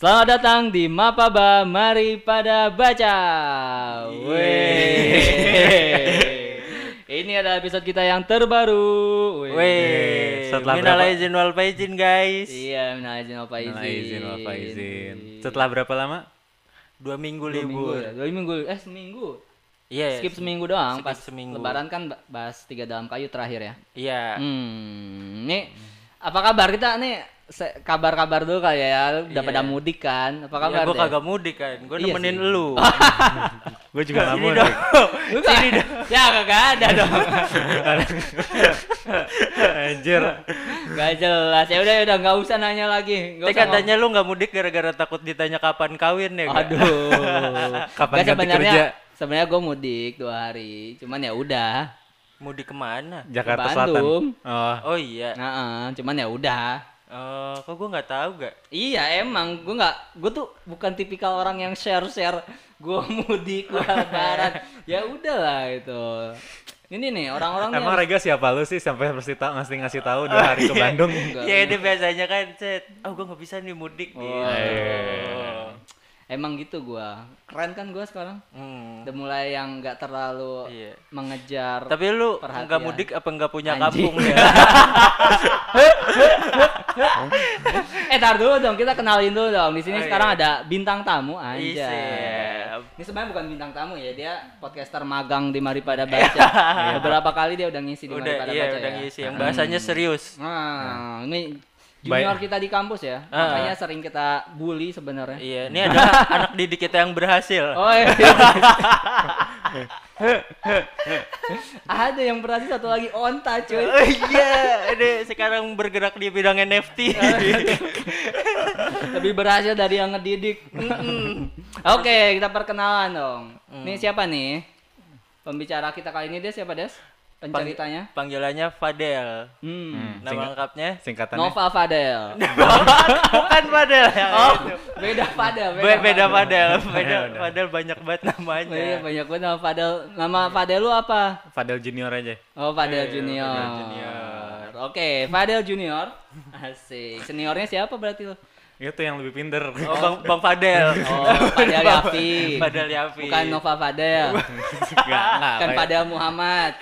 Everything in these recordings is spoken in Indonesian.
Selamat datang di Mapaba, mari pada baca. Weh. Ini adalah episode kita yang terbaru. Weh. Weh, setelah minal berapa- izin wal faizin guys. Iya, minal izin wal faizin. Minal izin wal faizin. Setelah berapa lama? Dua minggu Dua minggu libur. ya? Dua minggu, eh seminggu. Iya. Skip seminggu doang, skip pas seminggu. lebaran kan ba- bahas tiga dalam kayu terakhir ya. Iya. Hmm, nih apa kabar kita nih? Se- Kabar-kabar dulu kali ya, udah Iya. pada mudik kan? Apa Ya, kabar? gua deh? kagak mudik kan. Gua Iya nemenin sih. lu. Gue juga nggak Sini mau. dong. Lu kagak- ya kagak ada dong. Anjir. Gak jelas. Ya udah ya udah nggak usah nanya lagi. Tapi katanya lu nggak mudik gara-gara takut ditanya kapan kawin ya. Aduh. Kapan Nggak, ganti sebenarnya kerja? sebenarnya gue mudik dua hari. Cuman ya udah. Mudik ke mana? Jakarta Bandung. Selatan. Oh, Oh iya. Nah, cuman ya udah. Oh, kok gua nggak tahu gak? Iya emang gue nggak gue tuh bukan tipikal orang yang share share gue mudik gue lebaran ya udahlah itu ini nih orang-orang emang yang Rega siapa lu sih sampai harus dita- ngasih ngasih tahu dua hari ke Bandung? Enggak. Ya ini biasanya kan, set. Oh, gua nggak bisa nih mudik nih. Oh. Iya. Emang gitu gue keren kan gue sekarang Hmm. udah mulai yang nggak terlalu Iya. mengejar Tapi lu nggak mudik apa nggak punya Anjing. kampung ya? eh tar dulu dong kita kenalin dulu dong di sini Oh, sekarang iya. ada bintang tamu aja Iya. ini sebenarnya bukan bintang tamu ya dia podcaster magang di Mari Pada Baca beberapa kali dia udah ngisi di Mari Pada iya Baca udah ya. ngisi yang bahasanya serius. Nah, ini junior kita di kampus ya. Ah. Makanya sering kita bully sebenarnya. Iya, ini adalah anak didik kita yang berhasil. Oh iya. Ada yang berarti satu lagi onta cuy. Oh iya, ini sekarang bergerak di bidang NFT. Lebih berhasil dari yang ngedidik. Oke, kita perkenalan dong. Mm. Nih siapa nih? Pembicara kita kali ini Des siapa Des? Penceritanya? Panggilannya Fadel. Hmm. Hmm, Nama singkat- singkatnya? singkatannya. Nova Fadel. Bukan Fadel yang Oh, itu. beda Fadel. Be- Beda Fadel. Beda Ya. Fadel banyak banget namanya. Iya, banyak banget nama Fadel. Nama Fadel lu apa? Fadel Junior aja. Oh, Fadel Iya, Junior. Fadel Junior. Oke, Fadel Junior. Asik. Seniornya siapa berarti lu? Itu yang lebih pinter. Oh, Bang Bang Fadel. Oh, Fadel Yafi. Fadel Yafi. Bukan Nova Fadel. Enggak, enggak. kan Fadel Muhammad.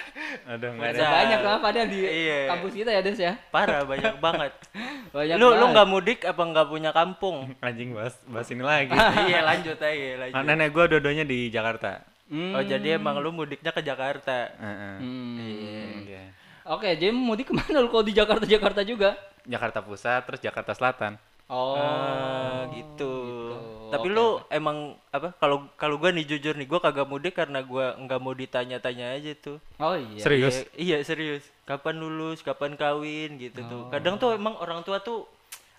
Aduh, enggak Ada banyak lah Fadel di Iya. kampus kita ya, Des ya. Parah banyak banget. Banyak lu lu banget. nggak mudik apa nggak punya kampung? Anjing bahas bahas ini lagi. iya lanjut aja lanjut. Nah, nenek gua dua-duanya di Jakarta. Hmm. Oh jadi emang lu mudiknya ke Jakarta. Heeh. Hmm. Iya. Oke, jadi mudik ke mana lu kalau di Jakarta Jakarta juga? Jakarta Pusat terus Jakarta Selatan. Oh, Ah, gitu. Tapi Oke, lu emang apa? Kalau kalau gua nih jujur nih, gua kagak mudik karena gua nggak mau ditanya-tanya aja tuh. Oh iya. Serius? Iya, iya serius. Kapan lulus? Kapan kawin? Gitu tuh. Kadang tuh emang orang tua tuh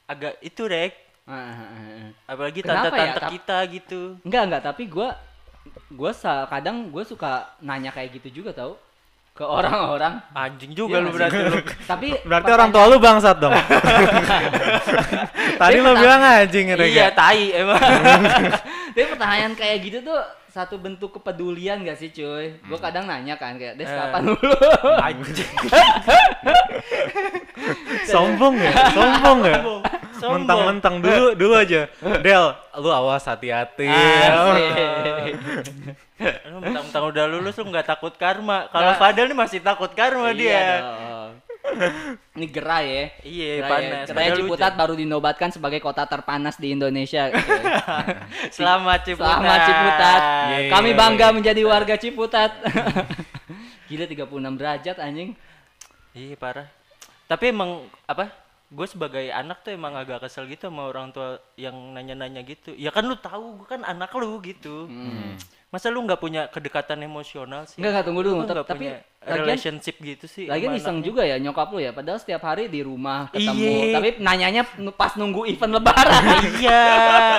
agak itu rek. Ah, ah. Apalagi ya? tante-tante Tap- kita gitu. Enggak, enggak, tapi gua gua kadang gue suka nanya kayak gitu juga tau ke orang-orang. Anjing juga Iya lu berarti lu. Tapi Berarti orang tua lu bangsat dong. Tadi pertama- bilang anjing Rega. Iya, tai emang. Tapi pertanyaan kayak gitu tuh satu bentuk kepedulian gak sih cuy? Gue kadang nanya kan kayak, Des Eh. kapan? Anjing. Sombong ya, sombong ya. Sombong. Mentang-mentang dulu dulu aja. Del, lu awas hati-hati. Asik. Lu mentang-mentang udah lulus lu nggak takut karma. Kalau Fadel nih masih takut karma Iya dia. dong. Ini gerai ya. Iya, panas. ya. Gerai Padahal Ciputat baru dinobatkan sebagai kota terpanas di Indonesia. cuy. Selamat Ciputat. Selamat Ciputat. Yeay. Kami bangga menjadi warga Ciputat. Gila 36 derajat anjing. Iya parah. Tapi emang apa? Gue sebagai anak tuh emang agak kesel gitu sama orang tua yang nanya-nanya gitu. Ya kan lu tahu gue kan anak lu gitu. Masa lu nggak punya kedekatan emosional sih? Enggak, enggak tunggu dulu. Lu Tapi, nggak tapi punya lagian, relationship gitu sih. lagian sama iseng juga ya nyokap lu ya. Padahal setiap hari di rumah ketemu. Iya. Tapi nanyanya pas nunggu event lebaran. Iya.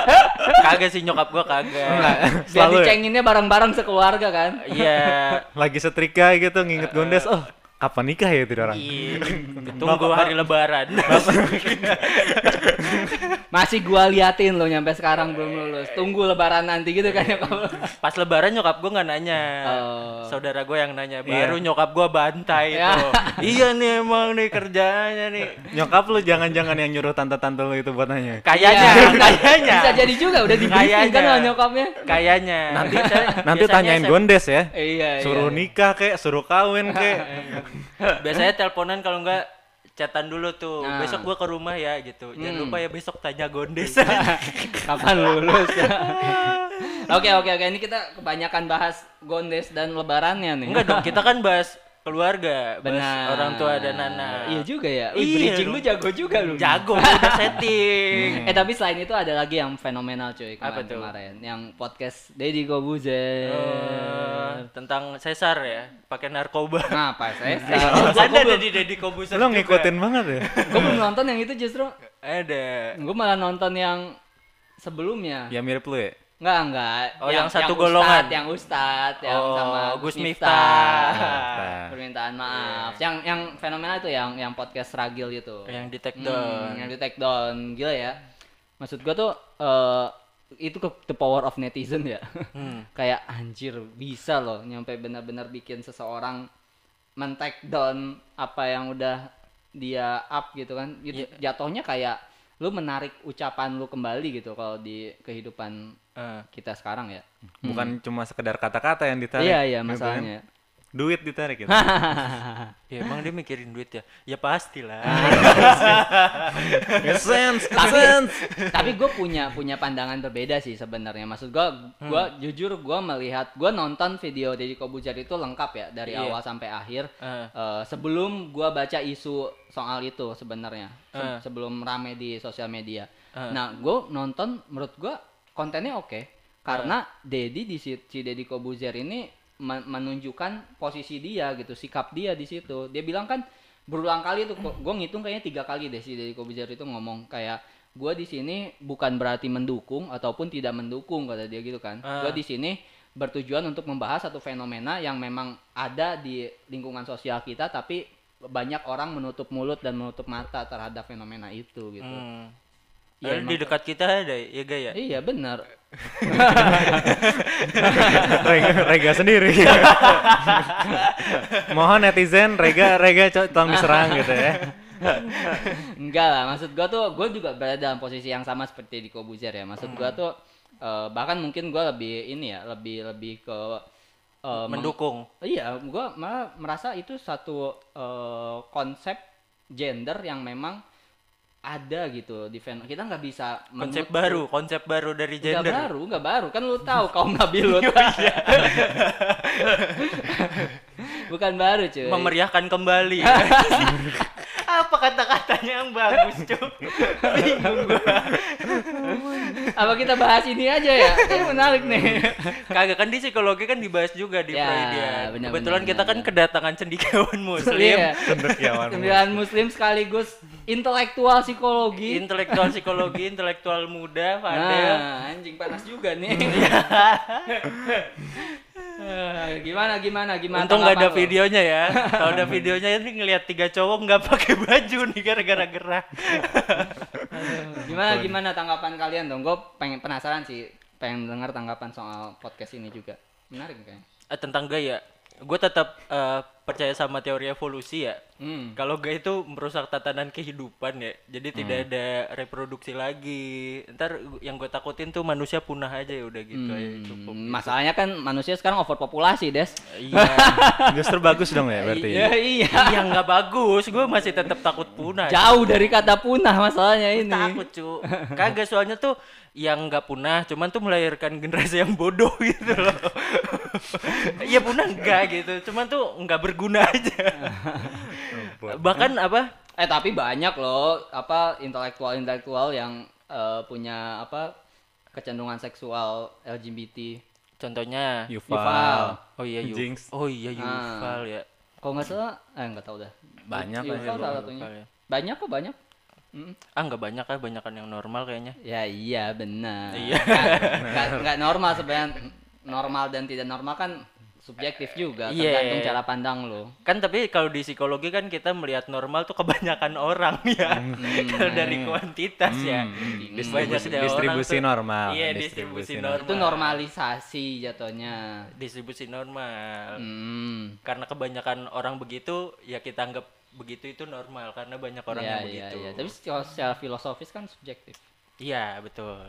kagak sih nyokap gua kagak. Biar Selalu ya? dicenginnya bareng-bareng sekeluarga kan. Iya. Lagi setrika gitu nginget gondes. Oh, kapan nikah ya itu orang? Iya. Tunggu hari lebaran. Masih gua liatin lo nyampe sekarang belum lulus. Tunggu lebaran nanti gitu kan ya kalau. Pas lebaran nyokap gue nggak nanya. Oh. Saudara gue yang nanya. Iya. Baru nyokap gue bantai Ya. tuh. iya nih emang nih kerjaannya nih. Nyokap lu jangan-jangan yang nyuruh tante-tante lu itu buat nanya. Kayaknya, Iya. kayaknya. Bisa jadi juga udah di briefing kan sama nyokapnya. Kayaknya. Nanti Nanti tanyain gondes ya. Iya, Suruh iya. nikah kek, suruh kawin kek. Biasanya teleponan kalau enggak chatan dulu tuh. Nah. Besok gua ke rumah ya gitu. Jangan Hmm. lupa ya besok tanya gondes. Kapan lulus? Oke oke oke ini kita kebanyakan bahas gondes dan lebarannya nih. Enggak dong, kita kan bahas keluarga, Benar. orang tua dan anak. Iya juga ya. Wih, Iya bridging lu jago juga lu. Jago, udah setting. Eh tapi selain itu ada lagi yang fenomenal cuy Apa kemarin, tuh? kemarin yang podcast Deddy Kobuzer. Eh, tentang Cesar ya, pakai narkoba. Nah, pas saya Ada ada di Deddy Kobuser Lu juga. ngikutin banget ya. gue belum nonton yang itu justru. Ada. Gue malah nonton yang sebelumnya. Ya mirip lu ya. Enggak, enggak. Oh, yang satu Ustadz, golongan. yang Ustad, yang Oh, sama Gus Miftah. Miftah. Permintaan maaf. Yang yang fenomenal itu yang yang podcast Ragil itu. Yang di take Hmm, down. yang di take down. Gila ya. Maksud gua tuh eh itu ke the power of netizen ya. Hmm. Kayak anjir bisa loh nyampe benar-benar bikin seseorang men-take down apa yang udah dia up gitu kan. Itu Iya. jatuhnya kayak lu menarik ucapan lu kembali gitu kalau di kehidupan Eh, kita sekarang ya. Bukan cuma sekedar kata-kata yang ditarik. Iya iya masalahnya. Duit ditarik gitu. ya emang dia mikirin duit ya? Ya pastilah. Sense, tapi sense. tapi gue punya punya pandangan berbeda sih sebenarnya maksud gue gua Hmm. jujur gue melihat gue nonton video Deddy Kobuzer itu lengkap ya dari Iya. awal sampai akhir Eh, Eh, sebelum gue baca isu soal itu sebenarnya Se- Eh. sebelum rame di sosial media Eh. nah gue nonton menurut gue kontennya oke karena Eh. Dedi di si Deddy Kobuzer ini menunjukkan posisi dia gitu sikap dia di situ dia bilang kan berulang kali tuh gue ngitung kayaknya tiga kali deh si Deddy Kobuzer itu ngomong kayak gue di sini bukan berarti mendukung ataupun tidak mendukung kata dia gitu kan Ah. gue di sini bertujuan untuk membahas satu fenomena yang memang ada di lingkungan sosial kita tapi banyak orang menutup mulut dan menutup mata terhadap fenomena itu gitu hmm. Iya, Padahal di dekat kita ada ya gaya. iya benar Rega, Rega sendiri. Mohon netizen, Rega, Rega tolong diserang gitu ya. enggak lah maksud gua tuh gue juga berada dalam posisi yang sama seperti di Kobuzer ya maksud gua tuh eh, bahkan mungkin gua lebih ini ya lebih lebih ke meng- Mendukung. Iya, gua malah merasa itu satu eh, konsep gender yang memang ada gitu di fen kita nggak bisa Konsep mengut- baru, konsep baru dari nggak gender. baru nggak baru kan lu tahu kaum nabi lu bukan baru cuy Memeriahkan kembali. Apa kata-katanya yang bagus, Cuk? Bingung gua. apa kita bahas ini aja ya ini menarik nih Kagak kan di psikologi kan dibahas juga di Ya, Freudian. benar, Kebetulan kita kan kedatangan cendekiawan muslim. Iya. Cendekiawan. sembilan muslim sekaligus intelektual psikologi Intelektual psikologi, intelektual muda, Fadel. nah anjing panas juga nih Iya. gimana gimana gimana Untung nggak ada lo? videonya ya. Kalau ada videonya ini ngelihat tiga cowok nggak pakai baju nih gara-gara gerah. Gimana gimana tanggapan kalian dong? Gue pengen penasaran sih, pengen dengar tanggapan soal podcast ini juga. Menarik kayaknya. Eh, tentang gaya, gue tetap eh, percaya sama teori evolusi ya. Hmm. Kalau gaya itu merusak tatanan kehidupan ya, jadi tidak Hmm. ada reproduksi lagi. Ntar yang gue takutin tuh manusia punah aja ya udah gitu aja cukup. Hmm, Masalahnya kan manusia sekarang overpopulasi, Des. Iya, Justru bagus dong ya berarti. Iya, iya. yang nggak bagus, gue masih tetap takut punah. Jauh dari kata punah masalahnya ini. takut cu kagak soalnya tuh yang nggak punah cuman tuh melahirkan generasi yang bodoh gitu loh iya punah enggak gitu cuman tuh nggak berguna aja bahkan apa Eh tapi banyak loh apa intelektual-intelektual yang eh, punya apa kecenderungan seksual LGBT. contohnya Yuval. Yuval. oh iya Yu- Jinx. oh iya Yuval ya Kalau nggak salah, eh nggak tahu dah. Banyak Yuval ya, salah satunya. Yuval ya. Banyak kok banyak. Mm. ah nggak banyak kan banyakan yang normal kayaknya Ya iya benar. Iya. Nggak normal sebenarnya normal dan tidak normal kan subjektif juga, Iya. tergantung cara pandang lo. kan tapi kalau di psikologi kan kita melihat normal tuh kebanyakan orang ya Kalau dari kuantitas ya Hmm, Banyak distribusi, dari orang distribusi tuh- normal. iya distribusi normal Itu normalisasi jatuhnya. distribusi normal Hmm. karena kebanyakan orang begitu ya kita anggap begitu itu normal karena banyak orang Iya, yang iya, begitu iya. Tapi secara, secara filosofis kan subjektif. iya betul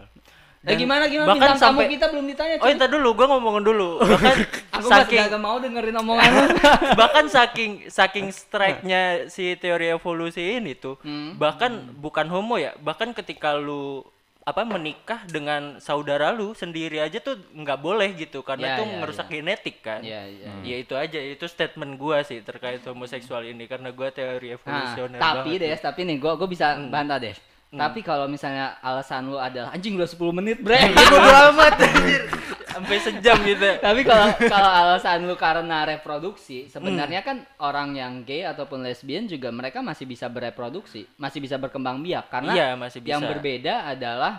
Nah, Dan gimana gimana bahkan bintang tamu sampai- kita belum ditanya. oh cuy. itu dulu gua ngomongin dulu bahkan Aku saking gak mau dengerin omongan lu. bahkan saking saking strike-nya si teori evolusi ini tuh Hmm. bahkan bukan homo ya bahkan ketika lu apa menikah dengan saudara lu sendiri aja tuh nggak boleh gitu karena Ya, itu ya, ngerusak genetik kan Iya, iya. ya itu aja itu statement gua sih terkait homoseksual ini karena gua teori Nah, evolusioner tapi banget. deh, tapi nih gua gua bisa Hmm. bantah deh. Tapi kalau misalnya alasan lu adalah anjing udah 10 menit, bre. bodo amat anjir sampai sejam gitu Tapi kalau kalau alasan lu karena reproduksi, sebenarnya Hmm. kan orang yang gay ataupun lesbian juga mereka masih bisa bereproduksi, masih bisa berkembang biak karena Iya, masih yang bisa. berbeda adalah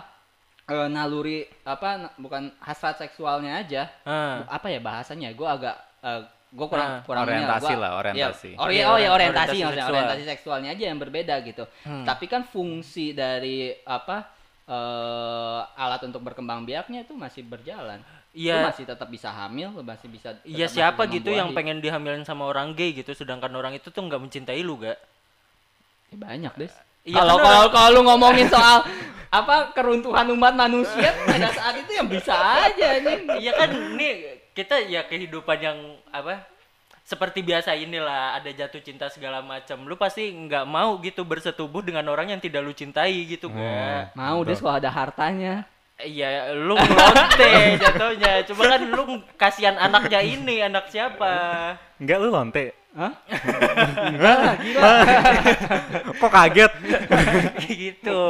eh, naluri apa bukan hasrat seksualnya aja. Bu- Apa ya bahasanya? Gua agak eh, gua kurang Ah, kurang orientasi Gua- lah, orientasi. Iya, oh, Iya, iya, oh ya ori- orientasi, orientasi maksudnya seksual. orientasi seksualnya aja yang berbeda gitu. Hmm. Tapi kan fungsi dari apa eh, alat untuk berkembang biaknya itu masih berjalan. Iya. Lu masih tetap bisa hamil, lu masih bisa Iya siapa gitu yang membuahi. pengen dihamilin sama orang gay gitu sedangkan orang itu tuh nggak mencintai lu gak? Ya, banyak deh. Iya, Kalau kalau kalau lu ngomongin soal apa keruntuhan umat manusia pada saat itu yang bisa aja nih. Iya kan ini kita ya kehidupan yang apa seperti biasa inilah ada jatuh cinta segala macam. Lu pasti nggak mau gitu bersetubuh dengan orang yang tidak lu cintai gitu gak? Mau deh kalau ada hartanya. Iya, lu ngelonte jatuhnya. Cuma kan lu kasihan anaknya ini, anak siapa? Enggak lu lonte. Hah? Enggak. Kok kaget? gitu.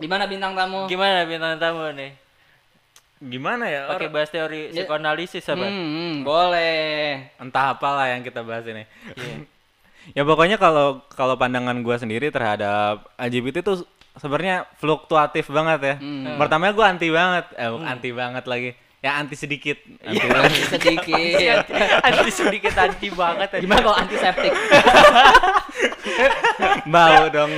Gimana bintang tamu? Gimana bintang tamu nih? Gimana ya? Pakai bahas teori Ya. psikoanalisis apa? Hmm, hmm, boleh. entah apalah yang kita bahas ini. Iya. ya pokoknya kalau kalau pandangan gua sendiri terhadap LGBT itu sebenarnya fluktuatif banget ya. Hmm. Pertamanya gua anti banget, eh bukan anti banget lagi. Ya anti sedikit. Anti Iya. banget. Sedikit. anti sedikit anti banget aja. Gimana kalau antiseptik? Bau dong.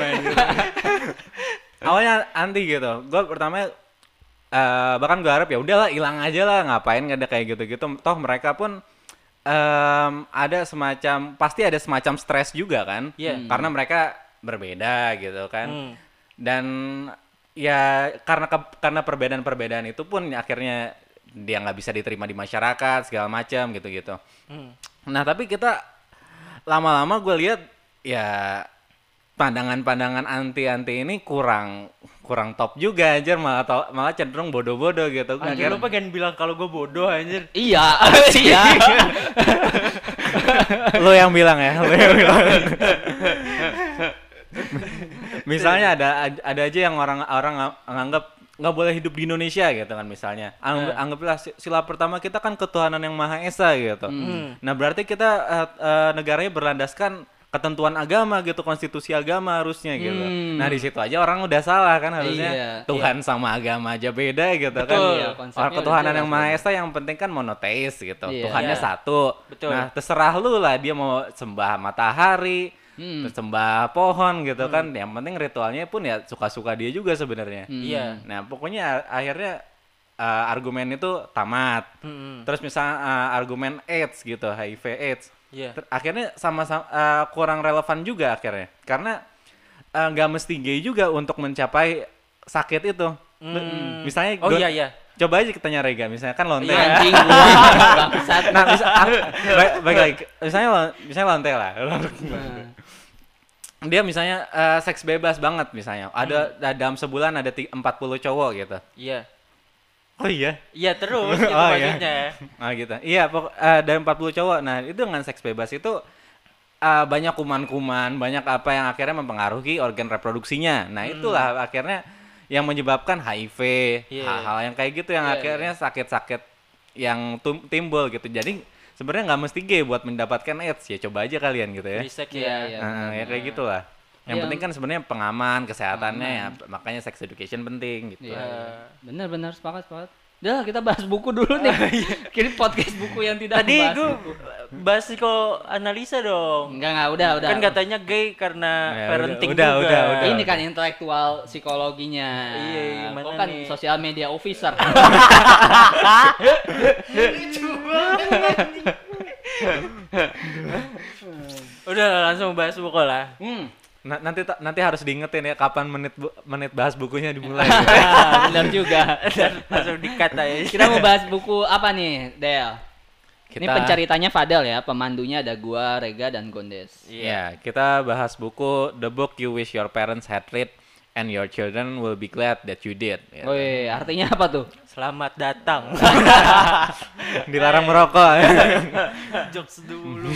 Awalnya anti gitu. Gue pertama eh bahkan gue harap ya udahlah hilang aja lah ngapain nggak ada kayak gitu-gitu. Toh mereka pun em, ada semacam pasti ada semacam stres juga kan. Iya. Karena mereka berbeda gitu kan. Hmm. Dan ya karena ke- karena perbedaan-perbedaan itu pun akhirnya dia nggak bisa diterima di masyarakat segala macam gitu-gitu. Hmm. Nah tapi kita lama-lama gue lihat ya pandangan-pandangan anti-anti ini kurang kurang top juga anjir malah to- malah cenderung bodoh-bodoh gitu. Anjir lu pengen bilang kalau gue bodoh anjir. iya, iya. lo yang bilang ya, lo yang bilang. misalnya ada ada aja yang orang orang nga- nganggap nggak boleh hidup di Indonesia gitu kan misalnya. Angg- Anggaplah si- sila pertama kita kan ketuhanan yang maha esa gitu. Nah berarti kita eh, eh, negaranya berlandaskan ketentuan agama gitu, konstitusi agama harusnya gitu. Hmm. Nah di situ aja orang udah salah kan harusnya Iya, Tuhan sama agama aja beda gitu kan. Iya, konsepnya Orang udah ketuhanan yang maha esa yang penting kan monoteis gitu. Iya. Tuhannya Iya. satu. Betul. Nah terserah lu lah dia mau sembah matahari, Hmm. sembah pohon gitu kan. Yang penting ritualnya pun ya suka-suka dia juga sebenarnya. Hmm. Iya. Nah pokoknya akhirnya uh, argumen itu tamat. Hmm. Terus misalnya uh, argumen AIDS gitu, HIV AIDS. Iya. Ter- akhirnya sama-sama uh, kurang relevan juga akhirnya. Karena uh, nggak mesti gay juga untuk mencapai sakit itu. Hmm. Misalnya Oh iya iya. Coba aja kita nyari Rega, misalnya kan lonte. Iya. Anjing bangsat. Nah, bisa, ah, baik, baik lagi. Misalnya, misalnya lonte lah. Nah. Dia misalnya eh, seks bebas banget misalnya. Ada da- dalam sebulan ada ti- 40 cowok gitu. Iya. Oh iya. Iya terus gitu Oh, iya. maksudnya. Ah gitu. Iya, pok eh, dari 40 cowok. Nah, itu dengan seks bebas itu eh, banyak kuman-kuman, banyak apa yang akhirnya mempengaruhi organ reproduksinya. Nah, itulah akhirnya yang menyebabkan HIV, Iya. hal-hal yang kayak gitu yang Iya, akhirnya sakit-sakit yang tum- timbul gitu. Jadi sebenarnya nggak mesti gay buat mendapatkan AIDS ya coba aja kalian gitu ya. Iya, ya. iya. Nah, ya kayak gitulah. Yang Iya. penting kan sebenarnya pengaman kesehatannya ya makanya sex education penting gitu. Iya. Bener bener sepakat sepakat. Udah kita bahas buku dulu nih. Kini podcast buku yang tidak Tadi gue buku. bahas psikoanalisa dong. Enggak enggak udah udah. Kan katanya gay karena Ya, parenting udah, juga. udah, udah. ini kan intelektual psikologinya. Iya, gimana Kok kan nih? sosial media officer. Udah langsung bahas buku lah. hmm. Na- nanti nanti harus diingetin ya kapan menit bu- menit bahas bukunya dimulai. Benar juga. Langsung dikat aja. Kita mau bahas buku apa nih, Del? Ini Kita- penceritanya Fadel ya, pemandunya ada gua, Rega dan Gondes. Iya, kita bahas buku The Book You Wish Your Parents Had Read and Your Children Will Be Glad That You Did. gitu. Woi, artinya apa tuh? Selamat datang. Dilarang merokok. Jokes dulu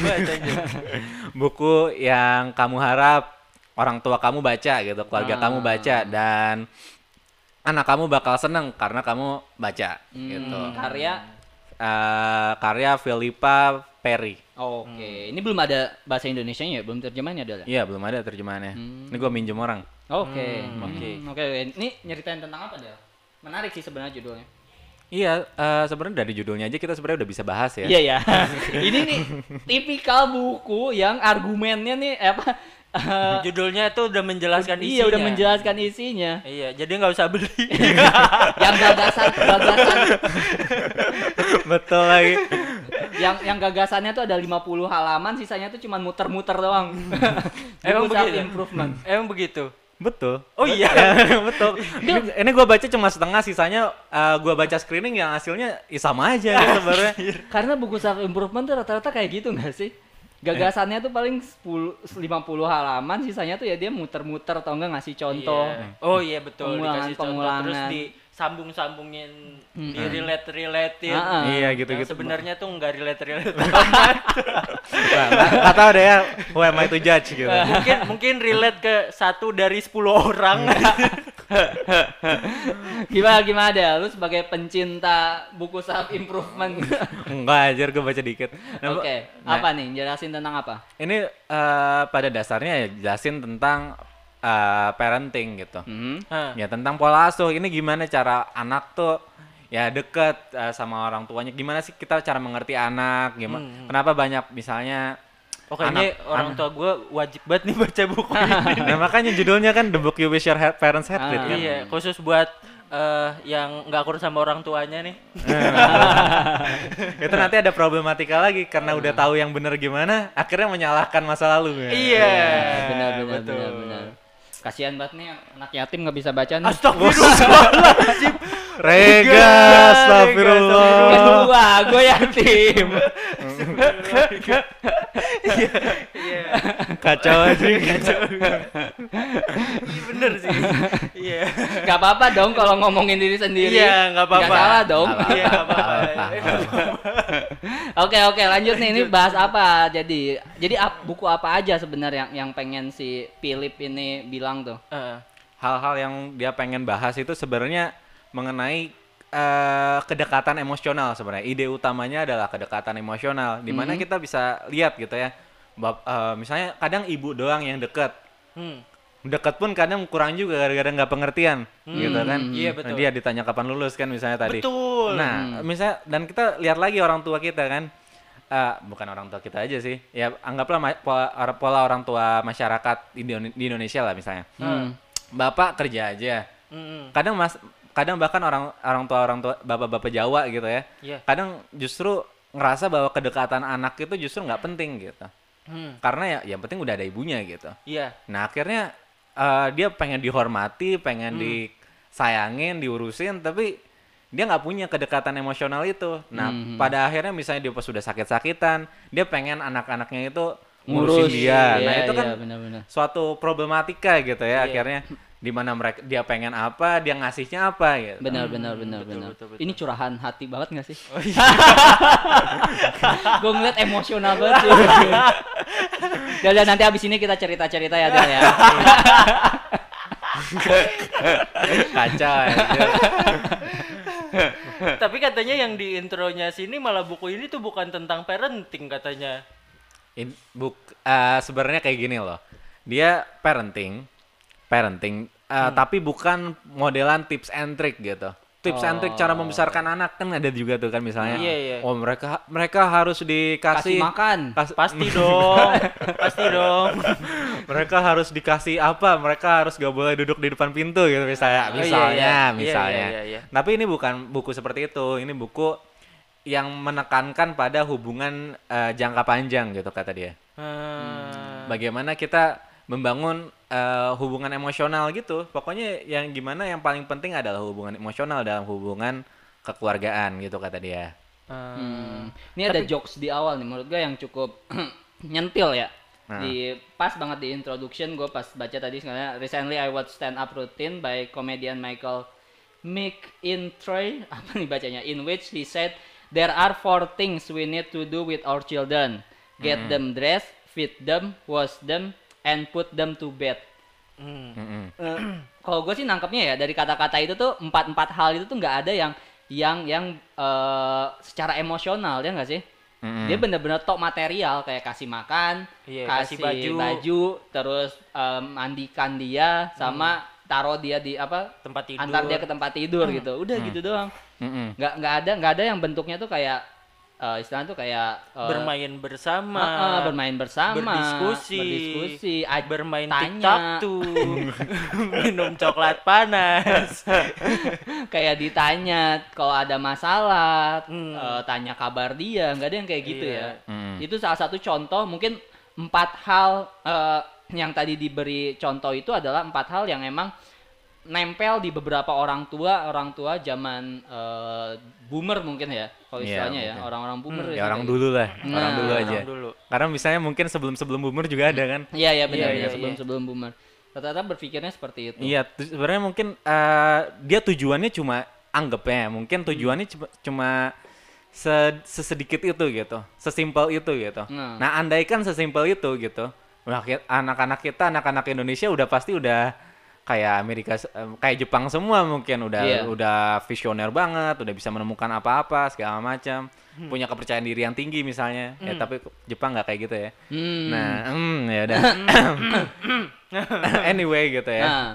buku yang kamu harap orang tua kamu baca gitu, keluarga Ah. kamu baca dan anak kamu bakal seneng karena kamu baca gitu. Hmm, karya Eh, karya Philippa Perry. Oke, ini belum ada bahasa Indonesianya ya, belum terjemahannya ada. Iya, belum ada terjemahannya. Ini gue minjem orang. Oke, Hmm, oke, oke. oke. Ini nyeritain tentang apa Del? Menarik sih sebenarnya judulnya. Iya, eh, sebenarnya dari judulnya aja kita sebenarnya udah bisa bahas ya. Iya ya. ini nih tipikal buku yang argumennya nih eh, apa? Judulnya tuh udah menjelaskan isinya. iya udah menjelaskan isinya. Iya, jadi nggak usah beli. yang gagasan gagasan Betul lagi. yang yang gagasannya tuh ada 50 halaman, sisanya tuh cuma muter-muter doang. Emang Buku self begitu? improvement. Emang begitu. Betul. Oh iya. betul. Ini, gue baca cuma setengah, sisanya eh, gua baca screening yang hasilnya ya sama aja gitu sebenarnya. Karena buku self improvement tuh rata-rata kayak gitu nggak sih? Gagasannya tuh paling 10 50 halaman, sisanya tuh ya dia muter-muter atau enggak ngasih contoh. Iya. Oh iya betul. Pengulangan- Dikasih contoh terus pengulangan. disambung-sambungin, di relate relatein. Ah, ah. Iya Yang gitu-gitu. sebenarnya tuh nggak relate relate. Nggak tahu deh ya, who am I to judge gitu. mungkin mungkin relate ke satu dari 10 orang. Gimana gimana deh, lu sebagai pencinta buku self improvement. Enggak ajar gue baca dikit. Nah, Oke, nah, apa nih? Jelasin tentang apa? Ini eh, pada dasarnya ya jelasin tentang eh, parenting gitu. Hmm. Hah. Ya tentang pola asuh. Ini gimana cara anak tuh ya deket eh, sama orang tuanya. Gimana sih kita cara mengerti anak? Gimana? Kenapa banyak misalnya Oh kayaknya Anak- orang tua gue wajib banget nih baca buku ini. Nah makanya judulnya kan The Book You Wish Your Ha- Parents Had Read Ah. kan? Iya, khusus buat eh, yang nggak akur sama orang tuanya nih. Itu nanti ada problematika lagi karena udah tahu yang bener gimana, akhirnya menyalahkan masa lalu. ya. Iya. benar benar betul. benar benar. Kasihan banget nih anak yatim nggak bisa baca nih. Astagfirullahaladzim. Rega, astagfirullah. Kedua, gue yatim. Iya, Kacau aja. iya bener sih. Iya. Gak apa-apa dong kalau ngomongin diri sendiri. Iya, nggak apa-apa. Nggak salah dong. Nggak Iya, nggak apa-apa. Oke oke lanjut nih ini bahas apa jadi jadi buku apa aja sebenarnya yang yang pengen si Philip ini bilang tuh Heeh. Hal-hal yang dia pengen bahas itu sebenarnya mengenai eh, kedekatan emosional sebenarnya. Ide utamanya adalah kedekatan emosional, di mana kita bisa lihat gitu ya. Bap- eh, misalnya kadang ibu doang yang deket, Hmm. deket pun kadang kurang juga gara-gara nggak pengertian gitu kan Iya, Nah, betul. dia ditanya kapan lulus kan misalnya tadi Betul. nah misalnya dan kita lihat lagi orang tua kita kan Eh, bukan orang tua kita aja sih ya anggaplah pola, pola orang tua masyarakat di, Indone- di Indonesia lah misalnya Hmm. bapak kerja aja Mm-mm. kadang mas kadang bahkan orang orang tua orang tua bapak-bapak Jawa gitu ya Iya. kadang justru ngerasa bahwa kedekatan anak itu justru nggak penting gitu Hmm. karena ya yang penting udah ada ibunya gitu Iya. Nah akhirnya eh, dia pengen dihormati, pengen disayangin, diurusin, tapi dia nggak punya kedekatan emosional itu. Nah pada akhirnya misalnya dia pas sudah sakit-sakitan, dia pengen anak-anaknya itu ngurusin dia. nah Iya, itu kan iya, benar-benar. suatu problematika gitu ya Iya. akhirnya di mana mereka dia pengen apa, dia ngasihnya apa gitu. benar benar benar betul, benar betul, betul. ini curahan hati banget gak sih Oh, iya. gue ngeliat emosional banget sih ya udah nanti abis ini kita cerita cerita ya Del ya Kacau ya. Tapi katanya yang di intronya sini malah buku ini tuh bukan tentang parenting katanya. In, buk, eh, sebenarnya kayak gini loh. Dia parenting, parenting, eh, tapi bukan modelan tips and trick gitu. tips and trick cara membesarkan anak kan ada juga tuh kan misalnya. Iya, iya. Oh mereka mereka harus kasih dikasih makan kas- Pasti dong. Pasti dong. mereka harus dikasih apa? Mereka harus gak boleh duduk di depan pintu gitu misalnya. Oh, Misalnya, iya. Iya, misalnya. iya, iya, iya. Tapi ini bukan buku seperti itu. Ini buku yang menekankan pada hubungan eh, jangka panjang gitu kata dia. Hmm. Bagaimana kita membangun eh, hubungan emosional gitu. Pokoknya yang gimana yang paling penting adalah hubungan emosional dalam hubungan kekeluargaan gitu kata dia. Hmm. Ini ada jokes di awal nih menurut gue yang cukup nyentil ya. Nah. Di pas banget di introduction gue pas baca tadi sebenarnya recently I watched stand up routine by comedian Michael McIntyre apa nih bacanya in which he said there are four things we need to do with our children. Get them dressed, feed them, wash them and put them to bed. Hmm. Mm-mm. Eh, kalau gue sih nangkepnya ya dari kata-kata itu tuh empat empat hal itu tuh nggak ada yang yang yang eh, secara emosional ya nggak sih? Mm-mm. Dia bener-bener tok material kayak kasih makan, Iya, kasih, kasih baju. baju, terus em, mandikan dia sama taruh dia di apa? Tempat tidur. Antar dia ke tempat tidur gitu. Udah gitu doang. Mm-mm. Nggak nggak ada nggak ada yang bentuknya tuh kayak eh, istilahnya tuh kayak eh, bermain bersama. eh, eh, bermain bersama, berdiskusi, berdiskusi, aj- bermain tanya. tiktok tuh minum coklat panas kayak ditanya kalau ada masalah, Hmm. eh, tanya kabar dia, nggak ada yang kayak gitu Iya. ya. Mm. Itu salah satu contoh, mungkin empat hal eh, yang tadi diberi contoh itu adalah empat hal yang emang nempel di beberapa orang tua, orang tua zaman eh, boomer mungkin ya, kalau Iya, istilahnya ya, mungkin. orang-orang boomer. Ya biasanya orang dulu lah, Nah, orang dulu Orang aja. dulu Karena misalnya mungkin sebelum-sebelum boomer juga ada kan. Iya iya benar iya, sebelum iya. sebelum boomer. Rata-rata berpikirnya seperti itu. Iya, sebenarnya mungkin eh, dia tujuannya cuma anggapnya, mungkin tujuannya cuma, cuma se- sesedikit itu gitu, sesimpel itu gitu. Nah. Nah, andaikan sesimpel itu gitu, ki- anak-anak kita, anak-anak Indonesia udah pasti udah kayak Amerika, kayak Jepang semua mungkin udah Iya. udah visioner banget, udah bisa menemukan apa-apa segala macam, punya kepercayaan diri yang tinggi misalnya. Ya tapi Jepang nggak kayak gitu ya. Hmm. Nah, hmm, ya udah. anyway gitu ya. Nah,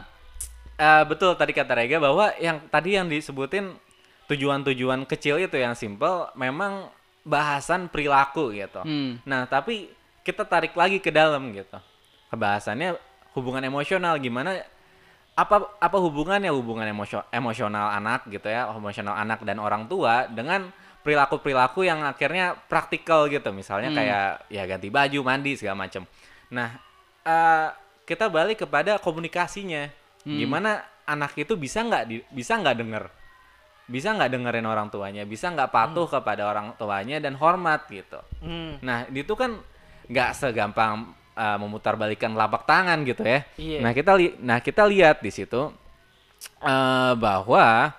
Eh, betul tadi kata Rega bahwa yang tadi yang disebutin tujuan-tujuan kecil itu yang simple memang bahasan perilaku gitu. hmm. Nah, tapi kita tarik lagi ke dalam gitu. Kebahasannya hubungan emosional gimana apa apa hubungannya hubungan emosio- emosional anak gitu ya, emosional anak dan orang tua dengan perilaku-perilaku yang akhirnya praktikal gitu. Misalnya Hmm. kayak ya ganti baju, mandi segala macam. Nah, eh, kita balik kepada komunikasinya. Hmm. Gimana anak itu bisa nggak di- bisa nggak denger? Bisa nggak dengerin orang tuanya? Bisa nggak patuh kepada orang tuanya dan hormat gitu. Hmm. Nah, itu kan nggak segampang uh, memutarbalikkan telapak tangan gitu ya. Iya. Nah, kita li- nah kita lihat di situ uh, bahwa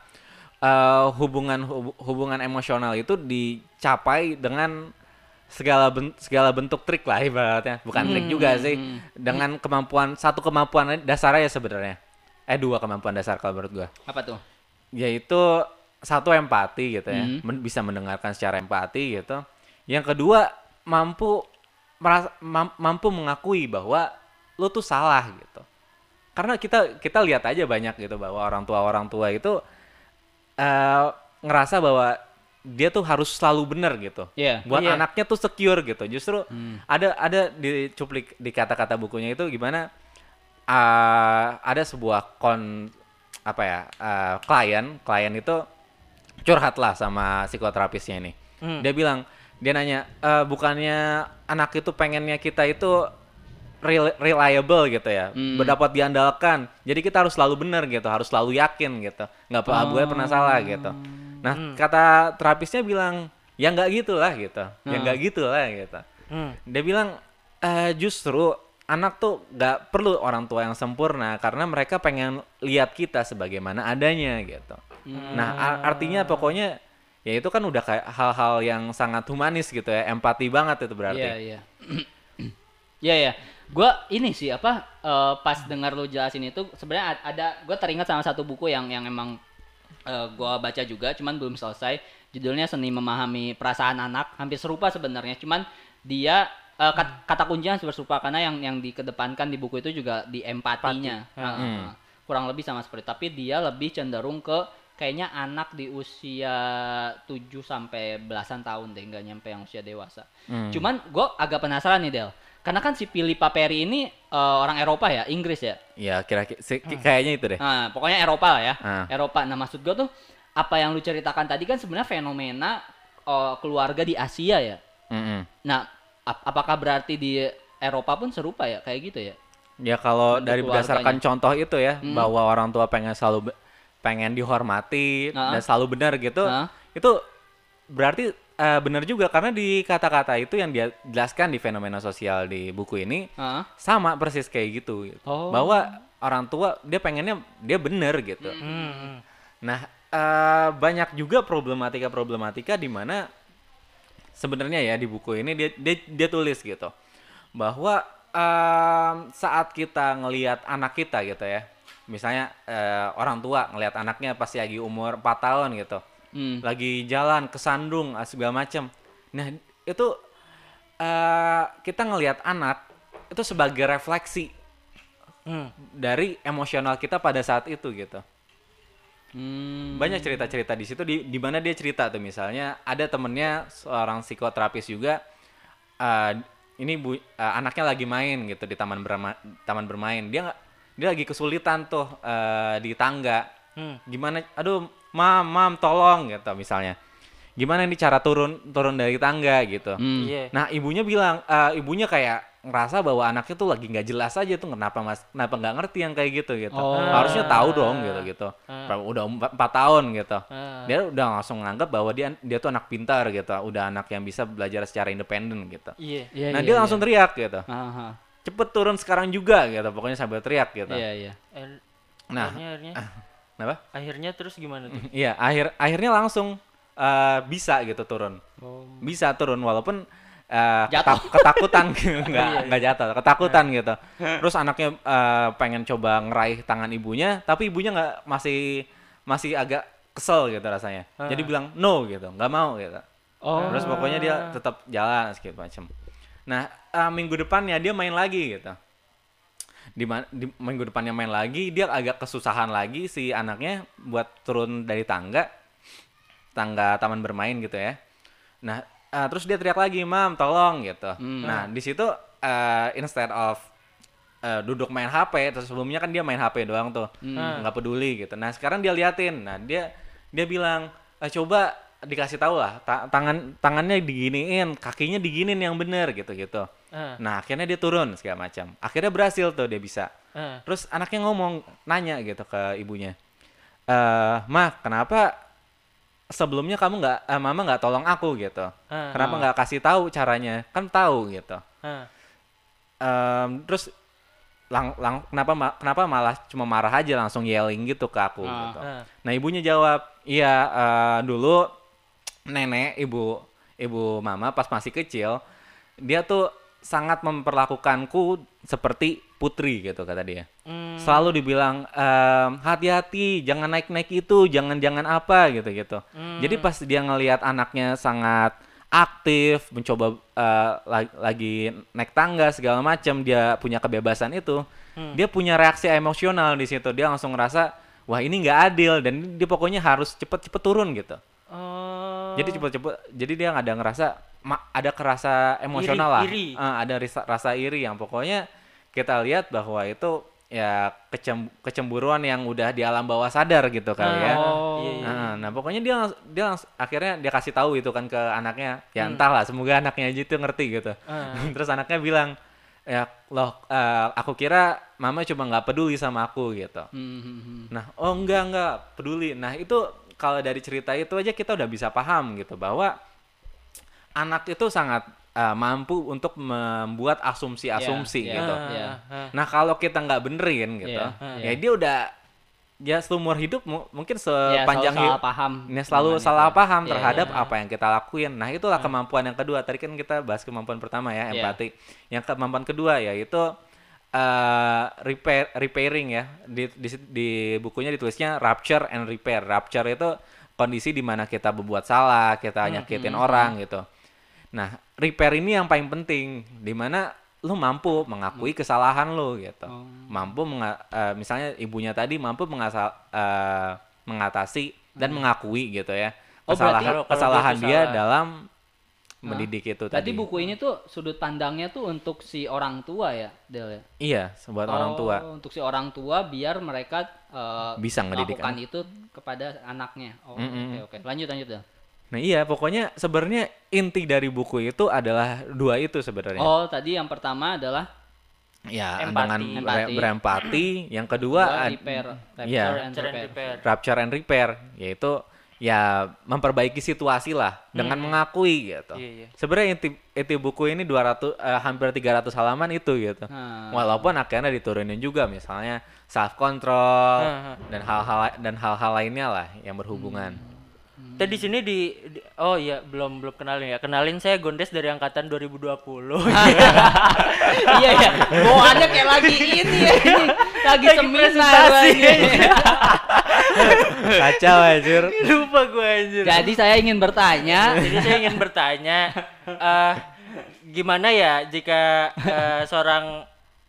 uh, hubungan hub- hubungan emosional itu dicapai dengan segala ben- segala bentuk trik lah ibaratnya. Bukan trik juga sih. Dengan kemampuan satu kemampuan dasarnya ya sebenarnya. Eh dua kemampuan dasar kalau menurut gua apa tuh? yaitu satu empati gitu ya Hmm. Men- bisa mendengarkan secara empati gitu yang kedua mampu merasa mam- mampu mengakui bahwa lu tuh salah gitu karena kita kita lihat aja banyak gitu bahwa orang tua orang tua itu eh, ngerasa bahwa dia tuh harus selalu benar gitu Iya. buat Iya. anaknya tuh secure gitu justru Hmm. ada ada di cuplik di kata-kata bukunya itu gimana ah, ada sebuah kon apa ya ah, klien klien itu curhat lah sama psikoterapisnya ini Hmm. dia bilang dia nanya "Eh, bukannya anak itu pengennya kita itu rel- reliable gitu ya? Hmm. berdapat diandalkan. Jadi kita harus selalu benar gitu harus selalu yakin gitu. Nggak pernah boleh pernah salah gitu. Nah kata terapisnya bilang ya nggak gitulah gitu. Ya nggak gitulah gitu. Hmm. dia bilang eh justru anak tuh nggak perlu orang tua yang sempurna karena mereka pengen lihat kita sebagaimana adanya gitu. Nah ar- artinya pokoknya ya itu kan udah kayak hal-hal yang sangat humanis gitu ya, empati banget itu berarti. Iya iya. Iya ya. Gua ini sih apa eh, pas dengar lu jelasin itu sebenarnya ada gue teringat sama satu buku yang yang emang eh, gua baca juga cuman belum selesai. Judulnya Seni Memahami Perasaan Anak. Hampir serupa sebenarnya cuman dia eh, kat- kata kuncinya serupa karena yang yang dikedepankan di buku itu juga di empatinya. Empati. Heeh. Hmm. Kurang lebih sama seperti tapi dia lebih cenderung ke kayaknya anak di usia 7 sampai belasan tahun deh, nggak nyampe yang usia dewasa. Hmm. Cuman gue agak penasaran nih Del, karena kan si Philippa Perry ini eh, orang Eropa ya, Inggris ya. Ya kira-kira si- kayaknya itu deh. Nah, pokoknya Eropa lah ya. Ah. Eropa. Nah, maksud gue tuh apa yang lu ceritakan tadi kan sebenarnya fenomena eh, keluarga di Asia ya. Mm-mm. Nah, ap- apakah berarti di Eropa pun serupa ya kayak gitu ya? Ya kalau dari berdasarkan contoh itu ya Hmm. bahwa orang tua pengen selalu pengen dihormati Ah. dan selalu benar gitu, Ah. itu berarti eh, benar juga karena di kata-kata itu yang dia jelaskan di fenomena sosial di buku ini Hah? sama persis kayak gitu, gitu. Oh. bahwa orang tua dia pengennya dia benar gitu. Hmm, hmm. Nah eh, banyak juga problematika-problematika di mana sebenarnya ya di buku ini dia dia, dia tulis gitu bahwa em, saat kita ngelihat anak kita gitu ya misalnya eh, orang tua ngelihat anaknya pasti lagi umur 4 tahun gitu Hmm. lagi jalan kesandung ah, segala macam nah itu eh, kita ngelihat anak itu sebagai refleksi Hmm. dari emosional kita pada saat itu gitu Hmm. banyak cerita-cerita di situ di di mana dia cerita tuh misalnya ada temennya seorang psikoterapis juga eh, ini bu eh, anaknya lagi main gitu di taman berma taman bermain dia nggak dia lagi kesulitan tuh eh, di tangga Hmm. gimana aduh mam mam tolong gitu misalnya gimana ini cara turun turun dari tangga gitu Hmm. Iya. nah ibunya bilang eh, ibunya kayak ngerasa bahwa anaknya tuh lagi nggak jelas aja tuh kenapa mas kenapa nggak ngerti yang kayak gitu gitu Oh. harusnya tahu dong gitu gitu Ah. udah empat, empat tahun gitu Ah. dia udah langsung nganggap bahwa dia dia tuh anak pintar gitu udah anak yang bisa belajar secara independen gitu Iya. Iya, nah iya, dia iya. langsung teriak gitu Aha. Cepet turun sekarang juga gitu pokoknya sambil teriak gitu. Iya, iya. Eh, nah akhirnya, akhirnya, kenapa? Akhirnya terus gimana tuh? iya akhir akhirnya langsung eh, bisa gitu turun. Oh. bisa turun walaupun eh, Jatuh. ketak- ketakutan. Nggak nggak jatuh ketakutan gitu. Terus anaknya eh, pengen coba ngeraih tangan ibunya tapi ibunya nggak masih masih agak kesel gitu rasanya. Jadi bilang no gitu nggak mau gitu. Oh. terus pokoknya dia tetap jalan segala macam nah eh, minggu depannya dia main lagi gitu. Di, di minggu depannya main lagi dia agak kesusahan lagi si anaknya buat turun dari tangga tangga taman bermain gitu ya. Nah eh, terus dia teriak lagi mam tolong gitu. Hmm. nah di situ eh, instead of eh, duduk main HP terus sebelumnya kan dia main HP doang tuh Hmm. nggak peduli gitu. Nah sekarang dia liatin. Nah dia dia bilang "Eh, coba dikasih tahu lah ta- tangan tangannya diginiin kakinya diginin yang bener gitu gitu Ah. nah akhirnya dia turun segala macam akhirnya berhasil tuh dia bisa Ah. terus anaknya ngomong nanya gitu ke ibunya eh mah kenapa sebelumnya kamu nggak eh, mama nggak tolong aku gitu Ah. kenapa nggak kasih tahu caranya kan tahu gitu Ah. Em, terus lang, lang, kenapa ma- kenapa malah cuma marah aja langsung yelling gitu ke aku Ah. gitu. Ah. Nah ibunya jawab, iya eh, dulu nenek ibu ibu mama pas masih kecil dia tuh sangat memperlakukanku seperti putri gitu kata dia. Hmm. Selalu dibilang em, hati-hati, jangan naik-naik itu, jangan-jangan apa gitu-gitu. Jadi pas dia ngelihat anaknya sangat aktif, mencoba eh, la- lagi naik tangga segala macam, dia punya kebebasan itu, dia punya reaksi emosional di situ. Dia langsung ngerasa, wah ini nggak adil dan dia pokoknya harus cepet-cepet turun gitu. Oh. Jadi cepet-cepet, jadi dia nggak ada ngerasa, ma- ada kerasa emosional lah, iri. Eh, ada risa- rasa iri yang pokoknya kita lihat bahwa itu ya kecem- kecemburuan yang udah di alam bawah sadar gitu kali ya. Oh. Iya, iya. Nah, nah, pokoknya dia dia langs- akhirnya dia kasih tahu itu kan ke anaknya. Ya Hmm. entahlah, semoga anaknya aja itu ngerti gitu. Ah. Terus anaknya bilang, ya loh, eh, aku kira mama cuma nggak peduli sama aku gitu. Hmm, hmm, hmm. Nah, oh enggak enggak peduli. Nah itu kalau dari cerita itu aja kita udah bisa paham gitu bahwa anak itu sangat eh, mampu untuk membuat asumsi-asumsi Iya, iya. gitu. Ah, Iya. ah. Nah kalau kita nggak benerin gitu, Iya, ya iya. dia udah ya seumur hidup mu- mungkin Ya, sepanjang selalu hidup salah paham. Ini selalu salah itu. paham Iya, terhadap iya. apa yang kita lakuin. Nah, itulah kemampuan yang kedua. Tadi kan kita bahas kemampuan pertama ya, Iya. empati. Yang kemampuan kedua yaitu eh repair repairing ya. Di, di di bukunya ditulisnya rupture and repair. Rupture itu kondisi di mana kita berbuat salah, kita nyakitin orang gitu. Nah, repair ini yang paling penting di mana lu mampu mengakui kesalahan lu gitu. Oh. Mampu menga- eh, misalnya ibunya tadi mampu mengasa- eh, mengatasi dan mengakui gitu ya Oh, kesalahan kalau kesalahan dia dalam mendidik itu Berarti tadi. buku ini tuh sudut pandangnya tuh untuk si orang tua ya, Del ya? Iya, buat orang tua. Oh, Untuk si orang tua biar mereka eh, Bisa ngedidik melakukan itu kepada anaknya. Oh, oke Mm-mm. oke. Lanjut lanjut Del. Nah iya, pokoknya sebenarnya inti dari buku itu adalah dua itu sebenarnya. Oh, tadi yang pertama adalah ya, empati. dengan Empati. ber- berempati. Yang kedua, dua, repair, rapture Iya. and repair. repair. rapture and repair, yaitu ya memperbaiki situasi lah dengan mengakui gitu. Iya, iya. Sebenarnya inti, inti buku ini 200 eh, hampir 300 halaman itu gitu. Nah. Walaupun akhirnya diturunin juga misalnya self control Hmm. dan hal-hal dan hal-hal lainnya lah yang berhubungan. Tadi di sini di, di- oh iya belum belum kenalin ya. Kenalin saya Gondes dari angkatan 2020. iya ya, bawaannya kayak lagi ini ya, ini. lagi Lagi seminar. Kacau anjir. Lupa gue anjir. Jadi saya ingin bertanya, Jadi saya ingin bertanya, eh, gimana ya jika eh, seorang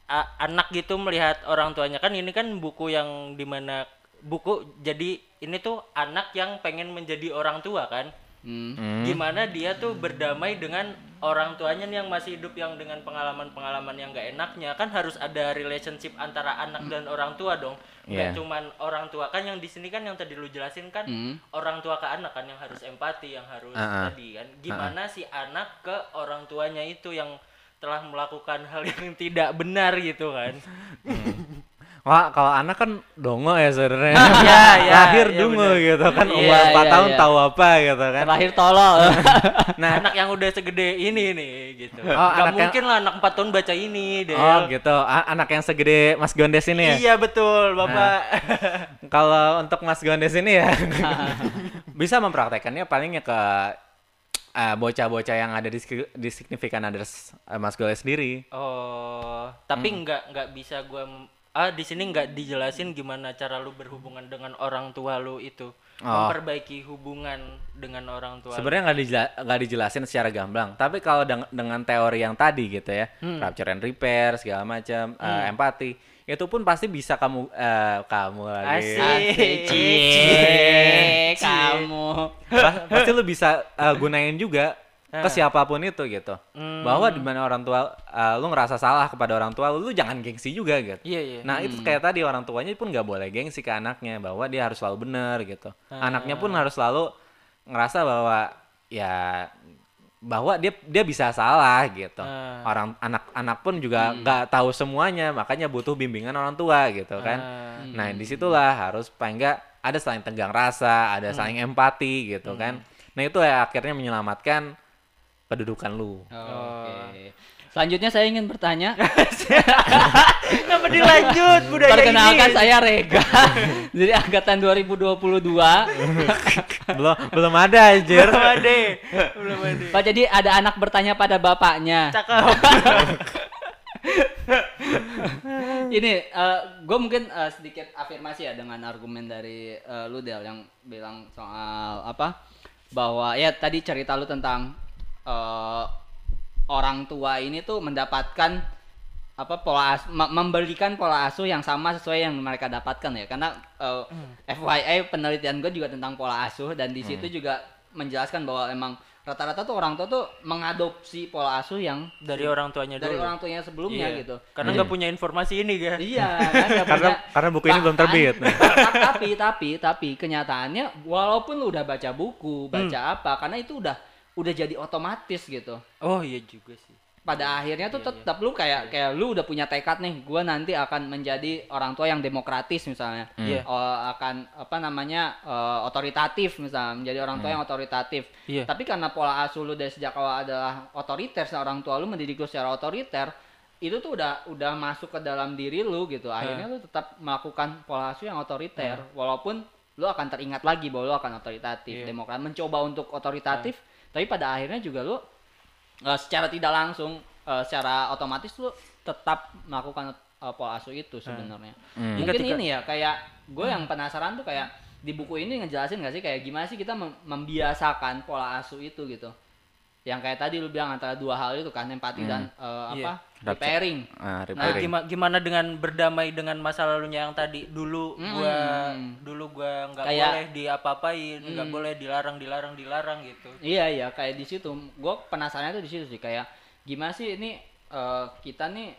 a- anak gitu melihat orang tuanya kan ini kan buku yang di mana buku jadi ini tuh anak yang pengen menjadi orang tua kan? Hmm. Gimana dia tuh berdamai dengan orang tuanya nih yang masih hidup yang dengan pengalaman-pengalaman yang gak enaknya kan harus ada relationship antara anak dan orang tua dong. Nggak cuman orang tua kan yang di sini kan yang tadi lu jelasin kan Hmm. orang tua ke anak kan yang harus empati yang harus Ah, ah. tadi kan gimana si anak ke orang tuanya itu yang telah melakukan hal yang tidak benar gitu kan Wah, kalau anak kan dongo ya sebenarnya. Iya, iya, Lahir iya, dungo bener. gitu kan Iya, umur 4 iya, tahun iya. tahu apa gitu kan. terakhir tolol. Nah, anak yang udah segede ini nih gitu Oh, nggak anak yang- mungkin lah anak 4 tahun baca ini deh oh gitu. A- anak yang segede Mas Gondes ini ya. iya betul bapak Kalau untuk Mas Gondes ini ya bisa mempraktekannya palingnya ke eh, bocah-bocah yang ada di, di significant others eh, Mas Gondes sendiri. oh tapi nggak nggak bisa gua m- ah di sini nggak dijelasin gimana cara lu berhubungan dengan orang tua lu itu Oh. memperbaiki hubungan dengan orang tua. Sebenarnya nggak dijela- nggak dijelasin secara gamblang, tapi kalau deng- dengan teori yang tadi gitu ya, rapture and repair segala macam, eh, empati, itu pun pasti bisa kamu eh, kamu lagi. Asik. Asik, cie, kamu. Pa- pasti lu bisa eh, gunain juga ke siapa pun itu gitu. Bahwa di mana orang tua eh, lu ngerasa salah kepada orang tua lu, lu jangan gengsi juga gitu. iya iya Nah itu kayak tadi orang tuanya pun nggak boleh gengsi ke anaknya bahwa dia harus selalu benar gitu. Anaknya pun harus selalu ngerasa bahwa ya bahwa dia dia bisa salah gitu. Ah. Orang anak-anak pun juga nggak tahu semuanya makanya butuh bimbingan orang tua gitu kan. Ah. Nah di situlah harus paling nggak ada saling tegang rasa, ada saling empati gitu kan. Nah itu ya akhirnya menyelamatkan kedudukan lu. Oke. Selanjutnya saya ingin bertanya. Kenapa dilanjut budaya Perkenalkan ini? saya Rega. Jadi angkatan 2022. belum belum ada anjir. Belum ada. Belum ada. Pak jadi ada anak bertanya pada bapaknya. Cakep. Ini gue mungkin eh, sedikit afirmasi ya dengan argumen dari eh, lu Del yang bilang soal apa bahwa ya tadi cerita lu tentang eh, orang tua ini tuh mendapatkan apa pola as- me- memberikan pola asuh yang sama sesuai yang mereka dapatkan ya karena eh, FYI penelitian gue juga tentang pola asuh dan di situ juga menjelaskan bahwa emang rata-rata tuh orang tua tuh mengadopsi pola asuh yang Dari orang tuanya dari dulu. orang tuanya sebelumnya Iya. gitu Karena nggak punya informasi ini kan. Iya, kan Karena punya- karena buku ini belum terbit. ta- tapi tapi tapi kenyataannya walaupun lu udah baca buku, baca Hmm. apa, karena itu udah udah jadi otomatis gitu. Oh iya juga sih. Pada akhirnya Iya, tuh tetap lu kayak kayak lu udah punya tekad nih, gua nanti akan menjadi orang tua yang demokratis misalnya. Hmm. Iya. Oh, akan apa namanya eh, otoritatif misalnya, menjadi orang tua yang otoritatif. Iya. Tapi karena pola asuh lu dari sejak awal adalah otoriter, orang tua lu mendidik lu secara otoriter, itu tuh udah udah masuk ke dalam diri lu gitu. Akhirnya lu tetap melakukan pola asuh yang otoriter, walaupun lu akan teringat lagi bahwa lu akan otoritatif, Iya. demokrat mencoba untuk otoritatif, tapi pada akhirnya juga lu eh, secara tidak langsung, eh, secara otomatis lu tetap melakukan eh, pola asuh itu sebenarnya. Hmm. Mungkin Ketika- ini ya kayak gue yang penasaran tuh kayak di buku ini ngejelasin gak sih kayak gimana sih kita mem- membiasakan pola asuh itu gitu. Yang kayak tadi lu bilang antara dua hal itu kan empati dan eh, Iya. apa repairing Ah, Nah, repairing. gimana gimana dengan berdamai dengan masa lalunya yang tadi dulu gua Hmm. dulu gua nggak Kayak- boleh diapa-apain, nggak boleh dilarang dilarang dilarang gitu. Iya iya kayak di situ. Gue penasarannya tuh di situ sih kayak gimana sih ini eh, kita nih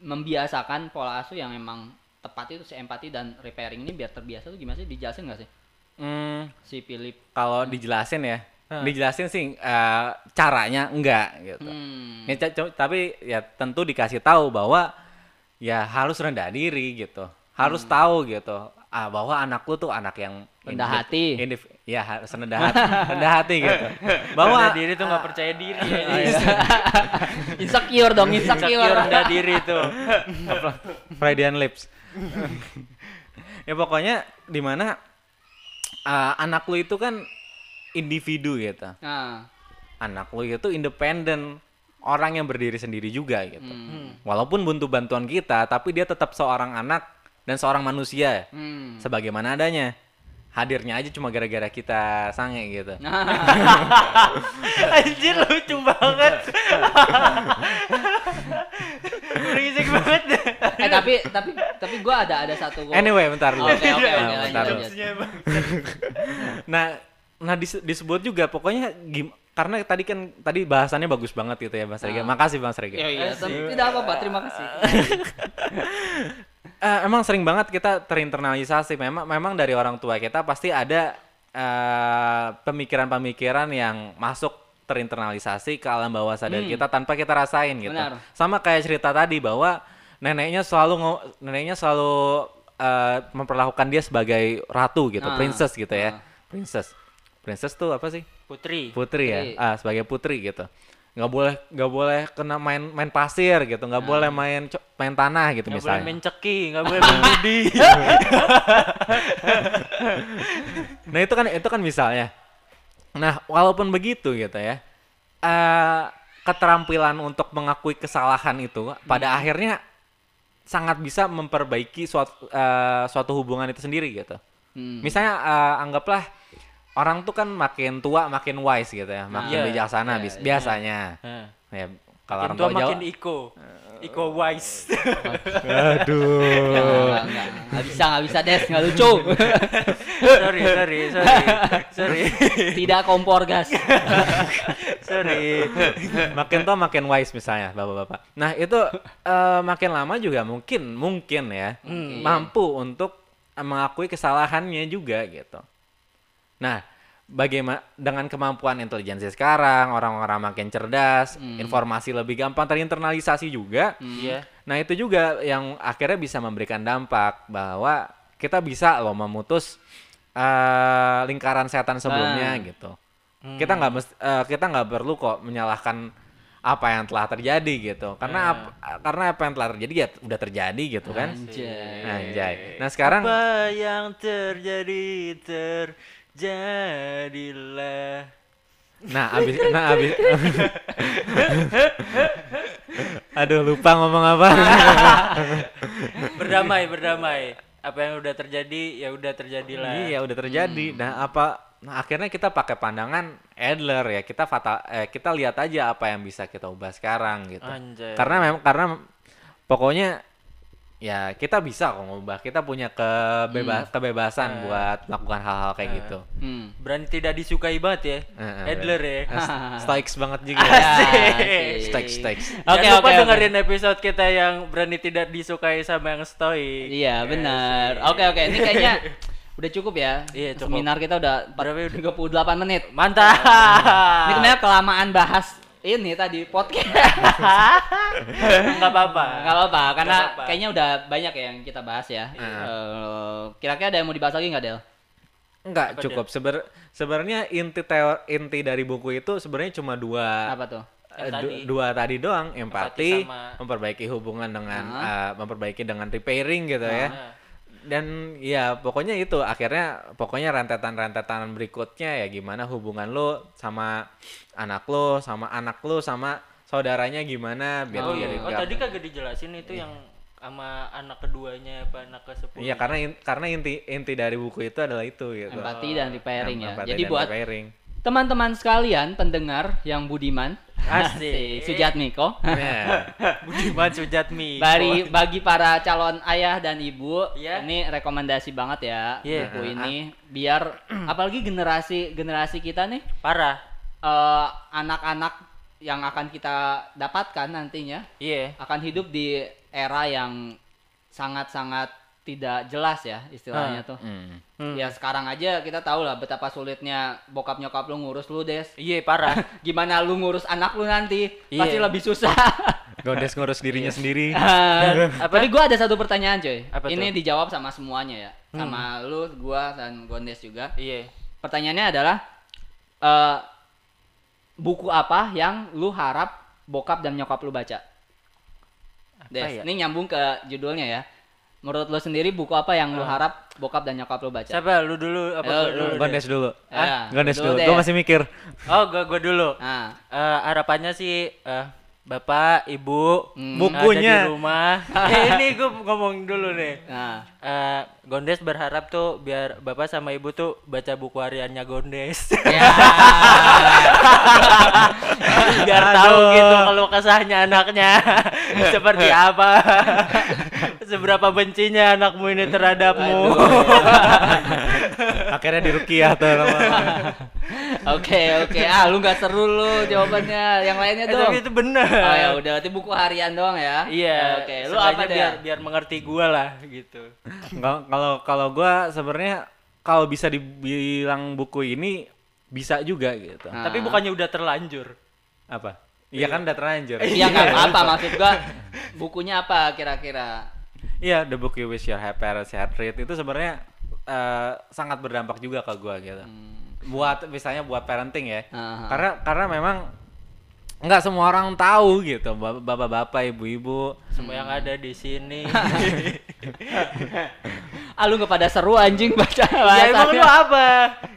membiasakan pola asuh yang emang tepat itu si empati dan repairing ini biar terbiasa tuh gimana sih dijelasin nggak sih Hmm, si Philip? kalau dijelasin ya, dijelasin sih eh, caranya enggak gitu. Hmm. Ya, tapi ya tentu dikasih tahu bahwa ya harus rendah diri gitu. Harus tahu gitu. Ah bahwa anak lu tuh anak yang Rendah hati. indif- ya harus rendah hati, rendah hati gitu. Bahwa Bahwa diri tuh nggak percaya diri. insecure dong Insecure insecure. rendah diri tuh. Freudian lips. ya pokoknya di mana ah, anak lu itu kan individu gitu. Nah, Anak lu itu independen, orang yang berdiri sendiri juga gitu. hmm. Walaupun butuh bantuan kita, tapi dia tetap seorang anak dan seorang manusia Hmm. sebagaimana adanya. Hadirnya aja cuma gara-gara kita sange gitu. Nah, Anjir lucu banget. Berisik banget deh. eh tapi tapi tapi gue ada ada satu gua- Anyway, bentar dulu. Oke oke Nah, Nah, nah dis- disebut juga pokoknya gim karena tadi kan tadi bahasannya bagus banget gitu ya Mas Rega. Makasih Bang Rega. Iya iya tapi tidak apa-apa terima kasih. Eh, emang sering banget kita terinternalisasi. Memang memang dari orang tua kita pasti ada eh, pemikiran-pemikiran yang masuk terinternalisasi ke alam bawah sadar kita tanpa kita rasain gitu. Benar. Sama kayak cerita tadi bahwa neneknya selalu neneknya selalu eh, memperlakukan dia sebagai ratu gitu, Ah, princess gitu ya. ah. Princess. Princess tuh apa sih? Putri. Putri ya. Putri. Ah, sebagai putri gitu. nggak boleh nggak boleh kena main main pasir gitu nggak boleh main main tanah gitu boleh misalnya main ceki, nggak boleh main judi. Nah itu kan itu kan misalnya. Nah walaupun begitu gitu ya, eh keterampilan untuk mengakui kesalahan itu pada akhirnya sangat bisa memperbaiki suatu eh, suatu hubungan itu sendiri gitu. Hmm. Misalnya eh, anggaplah orang tuh kan makin tua makin wise gitu ya, makin Iya, bijaksana iya, bis- iya. biasanya. Nah, Ya kalau makin orang tua tua Jawa. makin iko. Iko wise. Aduh. Enggak, enggak, enggak bisa, enggak bisa Des, enggak lucu. sorry, sorry, sorry. Sorry. Tidak kompor gas. sorry. makin tua makin wise misalnya bapak-bapak. Nah itu eh, makin lama juga mungkin mungkin ya Hmm. mampu untuk mengakui kesalahannya juga gitu. Nah bagaimana dengan kemampuan intelijensi sekarang orang-orang makin cerdas, Hmm. informasi lebih gampang terinternalisasi juga. Iya. Nah itu juga yang akhirnya bisa memberikan dampak bahwa kita bisa loh memutus eh, lingkaran setan sebelumnya Ah. gitu. Kita nggak eh, kita nggak perlu kok menyalahkan apa yang telah terjadi gitu. Karena ap- karena apa yang telah terjadi ya udah terjadi gitu kan. Anjay. Anjay. Nah sekarang Apa yang terjadi terjadilah. nah abis nah abis Aduh lupa ngomong apa. Berdamai, berdamai. Apa yang udah terjadi ya udah terjadilah. Iya udah terjadi. Nah apa? Nah akhirnya kita pakai pandangan Adler ya. Kita fatal, eh, kita lihat aja apa yang bisa kita ubah sekarang gitu. Anjay. Karena memang karena pokoknya ya kita bisa kok ngubah. Kita punya kebeba kebebasan buat melakukan hal-hal kayak gitu. Hmm. berani tidak disukai banget ya. Eh, Adler ya. Stoics banget juga. Asik. Stoics, stoics. Oke, Jangan lupa oke, dengerin episode kita yang berani tidak disukai sama yang stoik. Iya, benar. Oke, oke. Ini kayaknya udah cukup ya. Iya, cukup. Seminar kita udah Berapa ya? 38 menit. Mantap. Ini kayaknya kelamaan bahas ini tadi podcast. Enggak apa-apa. Enggak apa-apa karena Nggak apa-apa. kayaknya udah banyak ya yang kita bahas ya. Iya. Eh, kira-kira ada yang mau dibahas lagi nggak Del? Enggak Apa cukup. Seber sebenarnya inti teo- inti dari buku itu sebenarnya cuma dua Apa tuh? Eh, tadi. dua tadi doang empati, sama- memperbaiki hubungan dengan Ah. eh, memperbaiki dengan repairing gitu ya Nah, dan ya pokoknya itu akhirnya pokoknya rentetan-rentetan berikutnya ya gimana hubungan lo sama anak lo sama anak lo sama saudaranya gimana biar Oh, iya. oh tadi kagak dijelasin itu yang sama anak keduanya apa anak ke sepuluh. Iya karena in- karena inti inti dari buku itu adalah itu gitu Empati dan repairing ya. Jadi buat repairing. Teman-teman sekalian pendengar yang budiman Asik. Sujatmiko Ya. Budiman Sujatmi. Bari bagi para calon ayah dan ibu, Iya. ini rekomendasi banget ya Iya. buku ini biar apalagi generasi generasi kita nih parah. eh, anak-anak yang akan kita dapatkan nantinya Iya. akan hidup di era yang sangat-sangat tidak jelas ya istilahnya tuh. Hmm. Hmm. Ya sekarang aja kita tahu lah betapa sulitnya bokap nyokap lu ngurus lu des. Iya parah. Gimana lu ngurus anak lu nanti Iya. pasti lebih susah. Gondes ngurus dirinya sendiri. Dan, tapi gua ada satu pertanyaan coy. Apa Ini tuh? dijawab sama semuanya ya. Sama lu, gua dan Gondes juga. Iya. Pertanyaannya adalah eh buku apa yang lu harap bokap dan nyokap lu baca? Des, ya? ini nyambung ke judulnya ya. Menurut lu sendiri buku apa yang lu harap bokap dan nyokap lu baca? Siapa lu dulu apa Eh, gua lu dulu? deh? Gondes dulu. Ya, Gondes lu dulu. Gue masih mikir. Oh, gua gua dulu. Nah, Eh, harapannya sih eh, Bapak, Ibu, Hmm. Bukunya. ada di rumah. eh, ini gue ngomong dulu nih. nah. Eh, Gondes berharap tuh biar Bapak sama Ibu tuh baca buku hariannya Gondes. Ya. biar tahu gitu kalau kesahnya anaknya seperti apa. Seberapa bencinya anakmu ini terhadapmu. Akhirnya di Rukiah tuh. Oke, oke. Ah, lu nggak seru lu jawabannya. Yang lainnya Eh, dong. tapi itu benar. Oh ya udah, berarti buku harian doang ya. Iya. Oke, lu apa deh? biar biar mengerti gua lah gitu. Kalau- Kalau kalau gue sebenarnya kalau bisa dibilang buku ini bisa juga gitu. Nah. Tapi bukannya udah terlanjur. Apa? Iya kan udah terlanjur. Iya nggak apa-apa maksud gua. Bukunya apa kira-kira? Iya, The Book You Wish Your Happy Parents Had Read itu sebenarnya eh, sangat berdampak juga ke gua gitu. Buat misalnya buat parenting ya. Aha. Karena karena memang nggak semua orang tahu gitu, bap- bapak-bapak, ibu-ibu. Semua yang ada di sini. Ah lu nggak pada seru anjing baca ya emang lu apa?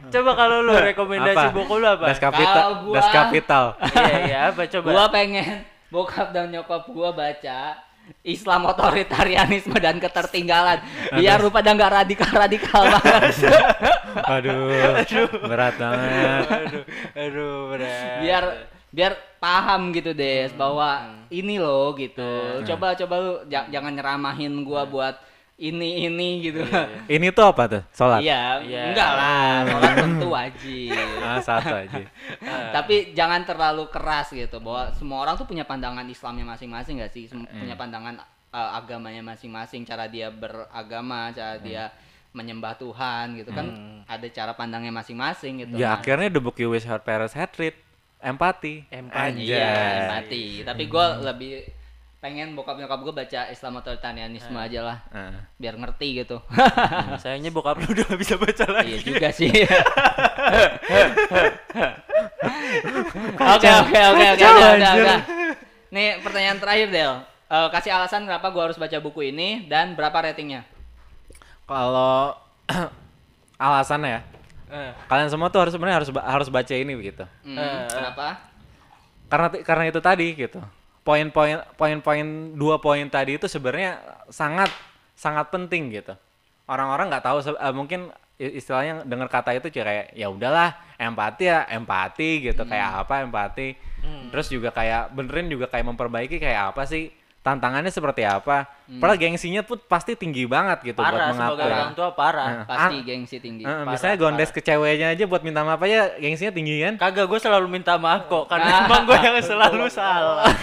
Coba kalau lu rekomendasi buku lu apa? Das Kapital. Gua- Das Kapital. Iya iya apa coba? Gua pengen bokap dan nyokap gua baca Islam otoritarianisme dan ketertinggalan. Biar lu pada nggak radikal-radikal banget. Aduh, berat banget. aduh, aduh berat. biar biar paham gitu des bahwa ini loh gitu. Coba coba lu ja- jangan nyeramahin gua buat ini ini gitu Ini tuh apa tuh? Sholat. iya Iya. enggak lah sholat tentu wajib Ah, satu aja. tapi jangan terlalu keras gitu bahwa semua orang tuh punya pandangan Islamnya masing-masing gak sih Sem- punya pandangan uh, agamanya masing-masing cara dia beragama cara dia menyembah Tuhan gitu kan ada cara pandangnya masing-masing gitu Ya Nah, akhirnya The Book You Wish Your Parents Had Read. Empati. Empati. iya empati tapi gue lebih pengen bokap nyokap gue baca Islam otoritarianisme aja lah Ah. biar ngerti gitu. Sayangnya bokap lu udah gak bisa baca lagi. iya juga sih. Oke oke oke oke udah nih pertanyaan terakhir Del. Eh, kasih alasan kenapa gue harus baca buku ini dan berapa ratingnya? Kalau alasannya ya, Eh, kalian semua tuh harus sebenarnya harus harus baca ini begitu. Hmm, Eh, kenapa? Karena karena itu tadi gitu. Poin-poin poin-poin dua poin tadi itu sebenarnya sangat sangat penting gitu. Orang-orang nggak tahu eh, mungkin istilahnya dengar kata itu kayak ya udahlah empati ya empati gitu kayak apa empati. Terus juga kayak benerin juga kayak memperbaiki kayak apa sih tantangannya seperti apa. Padahal gengsinya tuh pasti tinggi banget gitu buat parah sebagai orang tua parah. Nah. pasti An- gengsi tinggi Eh, Parah, misalnya gondes ke ceweknya aja buat minta maaf aja gengsinya tinggi kan? Kagak gue selalu minta maaf kok karena Ah. emang gue yang selalu salah.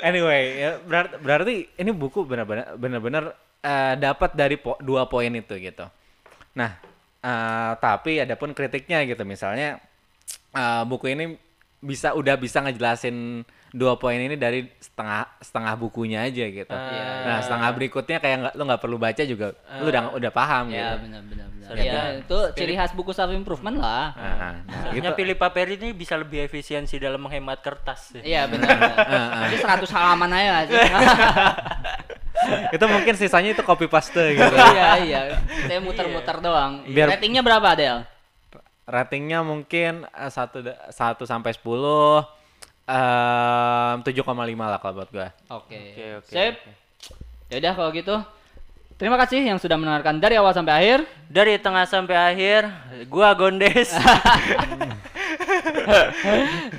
Anyway, ya, berarti, berarti ini buku benar-benar benar-benar eh, dapat dari po- dua poin itu gitu. Nah, eh, tapi ada pun kritiknya gitu. Misalnya eh, buku ini bisa udah bisa ngejelasin dua poin ini dari setengah setengah bukunya aja gitu. Iya. Nah, setengah berikutnya kayak nggak lu nggak perlu baca juga, lu udah udah paham ya gitu. benar benar benar Soalnya ya itu ciri khas buku self improvement lah Nah, nah, nah, gitu. pilih paper ini bisa lebih efisiensi dalam menghemat kertas. sih. Iya benar. Jadi 100 halaman aja itu mungkin sisanya itu copy paste gitu. iya iya. Saya muter-muter doang. Biar- Ratingnya berapa Del? Ratingnya mungkin eh, satu satu sampai sepuluh em, 7,5 lah kalau buat gua. Oke. Oke, oke, Sip. oke. Ya udah kalau gitu Terima kasih yang sudah mendengarkan dari awal sampai akhir. Dari tengah sampai akhir, gua Gondes.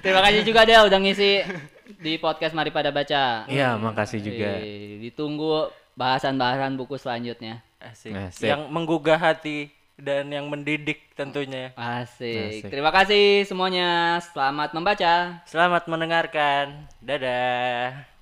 Terima kasih juga deh udah ngisi di podcast Mari Pada Baca. Iya, makasih juga. Eh, ditunggu bahasan-bahasan buku selanjutnya. Asik. Asik. Yang menggugah hati dan yang mendidik tentunya. Asik. Asik. Terima kasih semuanya. Selamat membaca. Selamat mendengarkan. Dadah.